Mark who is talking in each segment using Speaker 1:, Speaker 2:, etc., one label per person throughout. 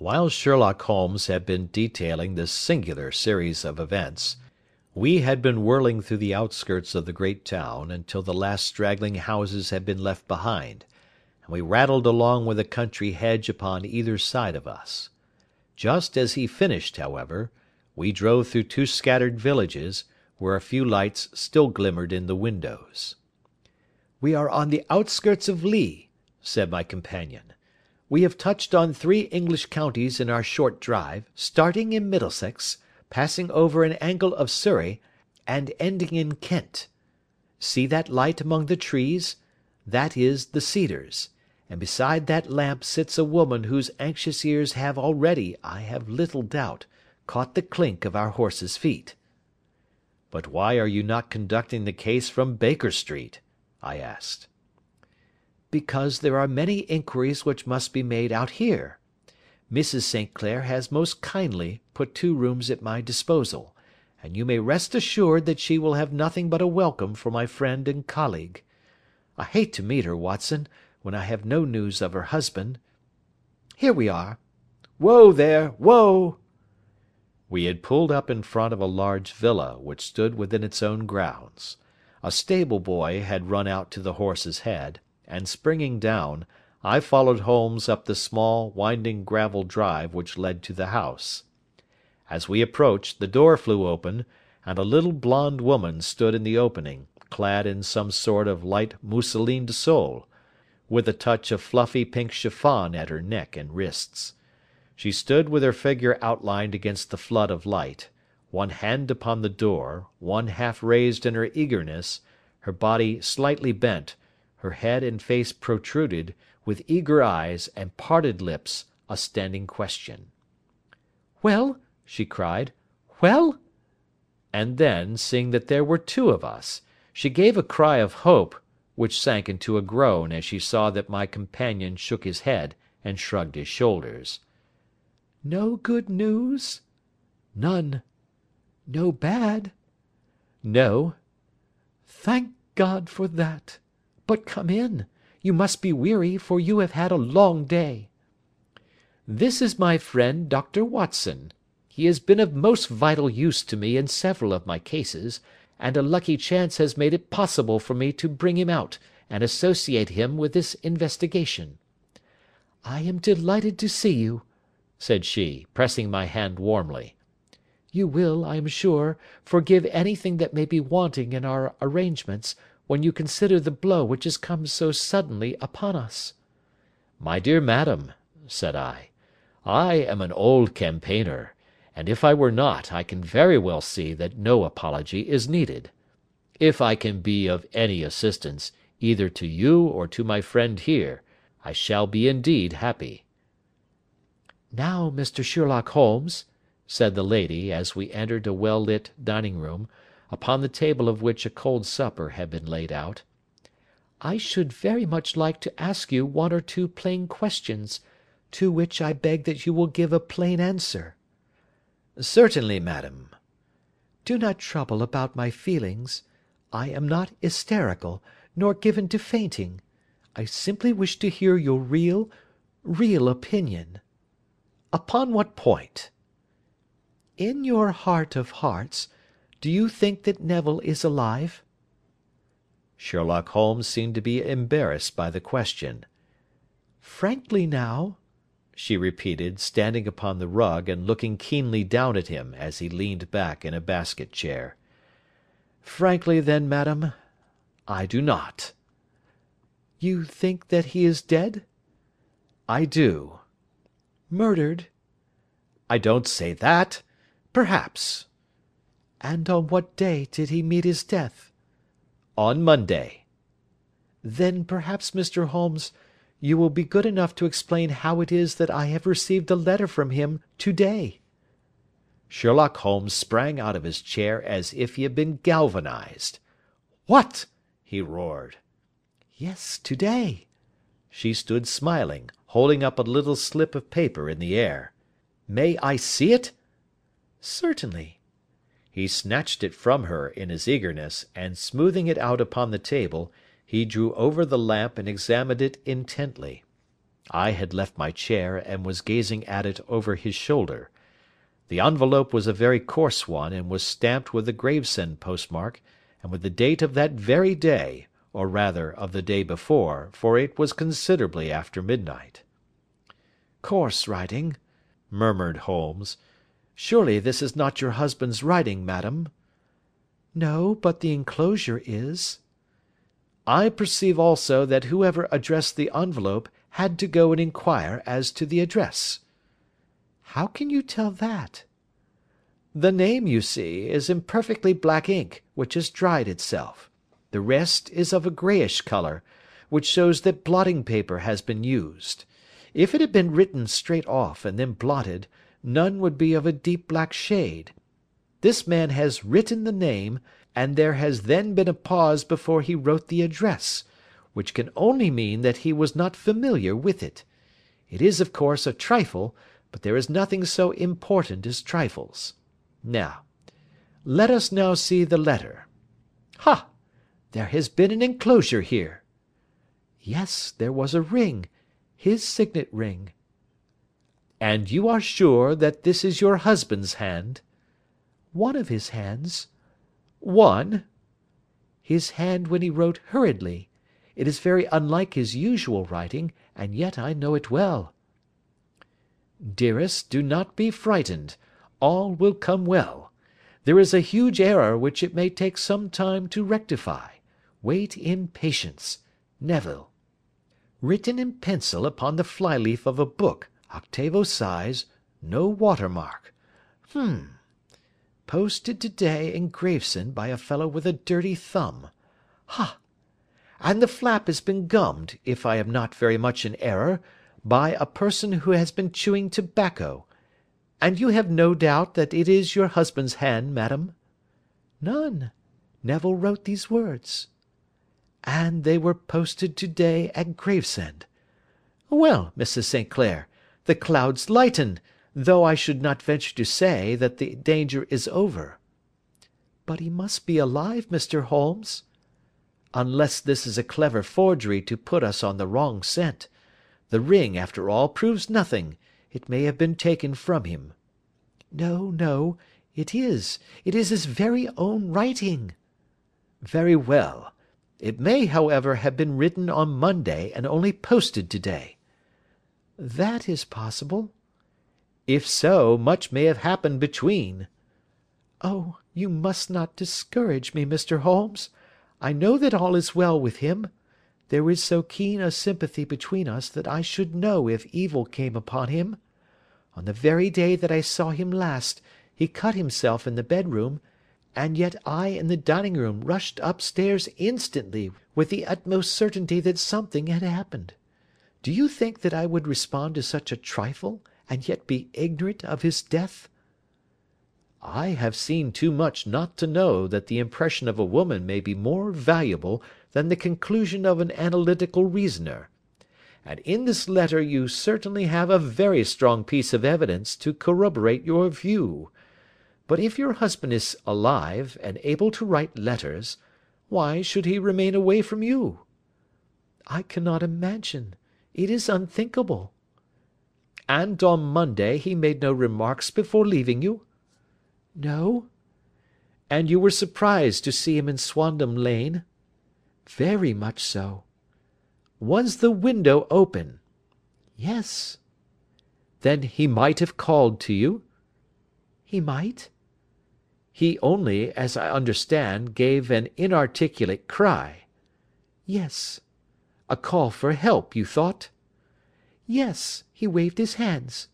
Speaker 1: While Sherlock Holmes had been detailing this singular series of events, we had been whirling through the outskirts of the great town until the last straggling houses had been left behind, and we rattled along with a country hedge upon either side of us. Just as he finished, however, we drove through two scattered villages, where a few lights still glimmered in the windows. "We are on the outskirts of Lee," said my companion. We have touched on three English counties in our short drive, starting in Middlesex, passing over an angle of Surrey, and ending in Kent. See that light among the trees? That is the Cedars, and beside that lamp sits a woman whose anxious ears have already, I have little doubt, caught the clink of our horses' feet. "But why are you not conducting the case from Baker Street?" I asked because there are many inquiries which must be made out here. Mrs. St. Clair has most kindly put two rooms at my disposal, and you may rest assured that she will have nothing but a welcome for my friend and colleague. I hate to meet her, Watson, when I have no news of her husband. Here we are. Whoa, there! Whoa!" We had pulled up in front of a large villa which stood within its own grounds. A stable boy had run out to the horse's head and springing down, I followed Holmes up the small, winding gravel drive which led to the house. As we approached, the door flew open, and a little blonde woman stood in the opening, clad in some sort of light mousseline de soie, with a touch of fluffy pink chiffon at her neck and wrists. She stood with her figure outlined against the flood of light, one hand upon the door, one half raised in her eagerness, her body slightly bent, her head and face protruded, with eager eyes and parted lips, a standing question. "Well?" she cried. "Well?" And then, seeing that there were two of us, she gave a cry of hope, which sank into a groan as she saw that my companion shook his head and shrugged his shoulders. "No good news?" "None." "No bad?" "No." "Thank God for that. But come in. You must be weary, for you have had a long day. This is my friend Dr. Watson. He has been of most vital use to me in several of my cases, and a lucky chance has made it possible for me to bring him out, and associate him with this investigation. I am delighted to see you," said she, pressing my hand warmly. "You will, I am sure, forgive anything that may be wanting in our arrangements, when you consider the blow which has come so suddenly upon us." "My dear madam," said I, "I am an old campaigner, and if I were not I can very well see that no apology is needed. If I can be of any assistance, either to you or to my friend here, I shall be indeed happy." "Now, Mr. Sherlock Holmes," said the lady, as we entered a well lit dining room upon the table of which a cold supper had been laid out, "I should very much like to ask you one or two plain questions, to which I beg that you will give a plain answer." "Certainly, madam." "Do not trouble about my feelings. I am not hysterical, nor given to fainting. I simply wish to hear your real, real opinion." "Upon what point?" "In your heart of hearts. Do you think that Neville is alive?" Sherlock Holmes seemed to be embarrassed by the question. "Frankly now," she repeated, standing upon the rug and looking keenly down at him as he leaned back in a basket chair. "Frankly, then, madam, I do not." "You think that he is dead?" "I do." "Murdered?" "I don't say that. Perhaps. And on what day did he meet his death?" "On Monday." "Then perhaps, Mr. Holmes, you will be good enough to explain how it is that I have received a letter from him to day." Sherlock Holmes sprang out of his chair as if he had been galvanised. "What!" he roared. "Yes, to day." She stood smiling, holding up a little slip of paper in the air. "May I see it?" "Certainly. He snatched it from her in his eagerness, and smoothing it out upon the table, he drew over the lamp and examined it intently. I had left my chair, and was gazing at it over his shoulder. The envelope was a very coarse one, and was stamped with the Gravesend postmark, and with the date of that very day, or rather of the day before, for it was considerably after midnight. "Coarse writing," murmured Holmes. "Surely this is not your husband's writing, madam?" "No, but the enclosure is." "I perceive also that whoever addressed the envelope had to go and inquire as to the address." "How can you tell that?" "The name, you see, is in perfectly black ink, which has dried itself. The rest is of a greyish colour, which shows that blotting paper has been used. If it had been written straight off, and then blotted, none would be of a deep black shade. This man has written the name, and there has then been a pause before he wrote the address, which can only mean that he was not familiar with it. It is, of course, a trifle, but there is nothing so important as trifles. Now, let us now see the letter. Ha! There has been an enclosure here. Yes, there was a ring his signet ring." "And you are sure that this is your husband's hand?" "One of his hands." "One?" "His hand when he wrote hurriedly. It is very unlike his usual writing, and yet I know it well." "Dearest, do not be frightened. All will come well. There is a huge error which it may take some time to rectify. Wait in patience. Neville. Written in pencil upon the fly leaf of a book, octavo size, no watermark. Hum. Posted to day in Gravesend by a fellow with a dirty thumb. Ha! And the flap has been gummed, if I am not very much in error, by a person who has been chewing tobacco. And you have no doubt that it is your husband's hand, madam?" "None. Neville wrote these words." And they were posted to day at Gravesend. Well, Mrs. St. Clair, the clouds lighten, though I should not venture to say that the danger is over." "But he must be alive, Mr. Holmes." "Unless this is a clever forgery to put us on the wrong scent. The ring, after all, proves nothing. It may have been taken from him." "No, no. It is. It is his very own writing." "Very well. It may, however, have been written on Monday, and only posted to day." "That is possible." "If so, much may have happened between." "Oh, you must not discourage me, Mr. Holmes. I know that all is well with him. There is so keen a sympathy between us that I should know if evil came upon him. On the very day that I saw him last, he cut himself in the bedroom and yet I in the dining room rushed upstairs instantly with the utmost certainty that something had happened. Do you think that I would respond to such a trifle, and yet be ignorant of his death?" "I have seen too much not to know that the impression of a woman may be more valuable than the conclusion of an analytical reasoner. And in this letter you certainly have a very strong piece of evidence to corroborate your view. But if your husband is alive, and able to write letters, why should he remain away from you?" "I cannot imagine. It is unthinkable." "And on Monday he made no remarks before leaving you?" "No." "And you were surprised to see him in Swandam Lane?" "Very much so." "Was the window open?" "Yes." "Then he might have called to you?" "He might." He only, as I understand, gave an inarticulate cry." "Yes." "A call for help, you thought?" "Yes. He waved his hands."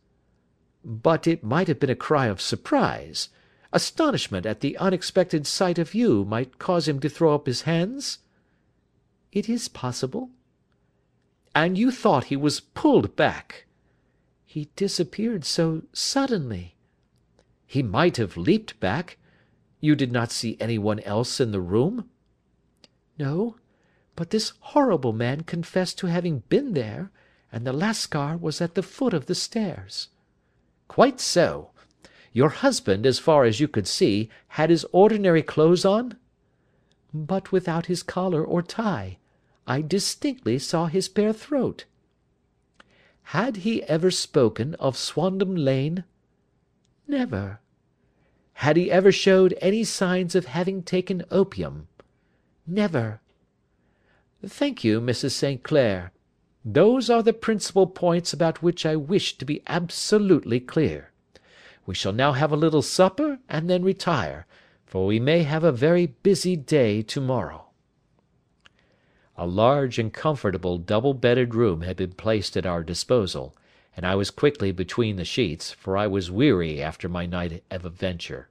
Speaker 1: "But it might have been a cry of surprise. Astonishment at the unexpected sight of you might cause him to throw up his hands?" "It is possible." "And you thought he was pulled back?" "He disappeared so suddenly." "He might have leaped back. You did not see anyone else in the room?" "No. But this horrible man confessed to having been there, and the Lascar was at the foot of the stairs." "Quite so. Your husband, as far as you could see, had his ordinary clothes on?" "But without his collar or tie. I distinctly saw his bare throat."
Speaker 2: Had he ever spoken of Swandam Lane? Never. Had he ever showed any signs of having taken opium? Never. Thank you, Mrs. St. Clair. Those are the principal points about which I wish to be absolutely clear. We shall now have a little supper, and then retire, for we may have a very busy day to morrow. A large and comfortable double bedded room had been placed at our disposal, and I was quickly between the sheets, for I was weary after my night of adventure.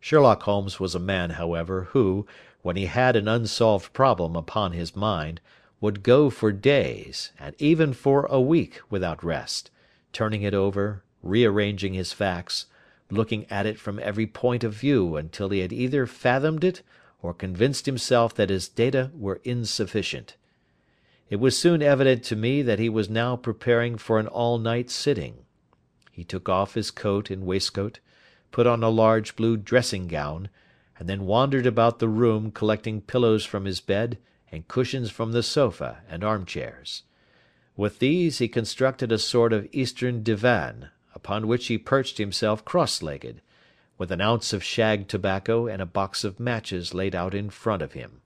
Speaker 2: Sherlock Holmes was a man, however, who, when he had an unsolved problem upon his mind, would go for days, and even for a week, without rest, turning it over, rearranging his facts, looking at it from every point of view until he had either fathomed it or convinced himself that his data were insufficient. It was soon evident to me that he was now preparing for an all-night sitting. He took off his coat and waistcoat, put on a large blue dressing gown, and then wandered about the room collecting pillows from his bed and cushions from the sofa and armchairs. With these he constructed a sort of Eastern divan, upon which he perched himself cross-legged, with an ounce of shag tobacco and a box of matches laid out in front of him.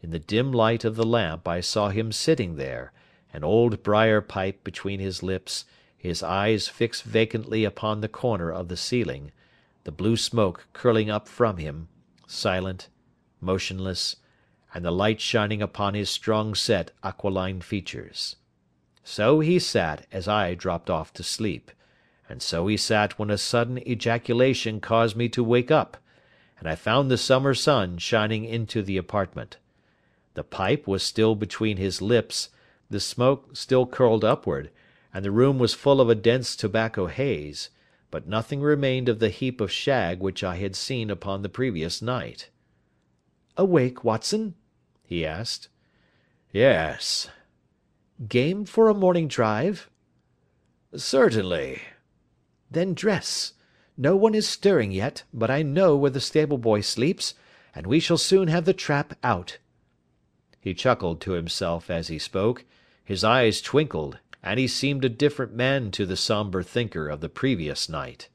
Speaker 2: In the dim light of the lamp I saw him sitting there, an old briar pipe between his lips, his eyes fixed vacantly upon the corner of the ceiling, the blue smoke curling up from him, silent, motionless, and the light shining upon his strong set aquiline features. So he sat as I dropped off to sleep, and so he sat when a sudden ejaculation caused me to wake up, and I found the summer sun shining into the apartment. The pipe was still between his lips, the smoke still curled upward, and the room was full of a dense tobacco haze, but nothing remained of the heap of shag which I had seen upon the previous night. "Awake, Watson?" he asked. "Yes." "Game for a morning drive?" "Certainly." "Then dress. No one is stirring yet, but I know where the stable boy sleeps, and we shall soon have the trap out." He chuckled to himself as he spoke, his eyes twinkled, and he seemed a different man to the sombre thinker of the previous night.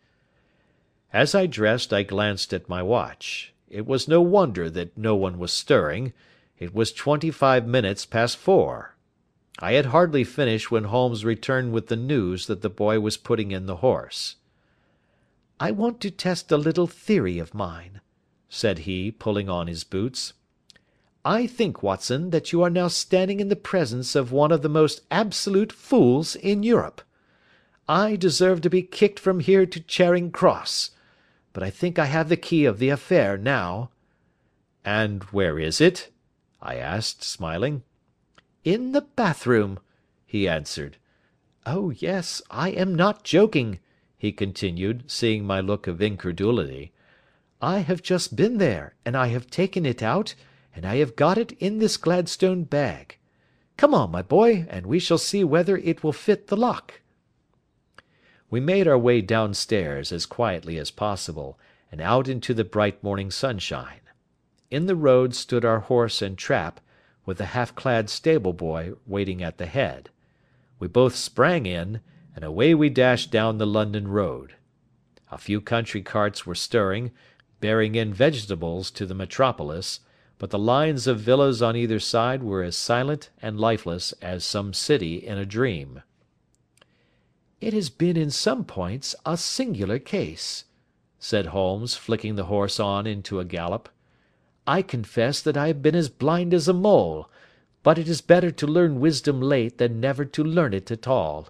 Speaker 2: As I dressed I glanced at my watch. It was no wonder that no one was stirring. It was twenty five minutes past four. I had hardly finished when Holmes returned with the news that the boy was putting in the horse. "I want to test a little theory of mine," said he, pulling on his boots. "I think, Watson, that you are now standing in the presence of one of the most absolute fools in Europe. I deserve to be kicked from here to Charing Cross. But I think I have the key of the affair now." "And where is it?" I asked, smiling. "In the bathroom," he answered. "Oh yes, I am not joking," he continued, seeing my look of incredulity. "I have just been there, and I have taken it out, and I have got it in this Gladstone bag. Come on, my boy, and we shall see whether it will fit the lock." We made our way downstairs as quietly as possible, and out into the bright morning sunshine. In the road stood our horse and trap, with the half clad stable boy waiting at the head. We both sprang in, and away we dashed down the London road. A few country carts were stirring, bearing in vegetables to the metropolis, but the lines of villas on either side were as silent and lifeless as some city in a dream. "It has been in some points a singular case," said Holmes, flicking the horse on into a gallop. I confess that I have been as blind as a mole, but it is better to learn wisdom late than never to learn it at all.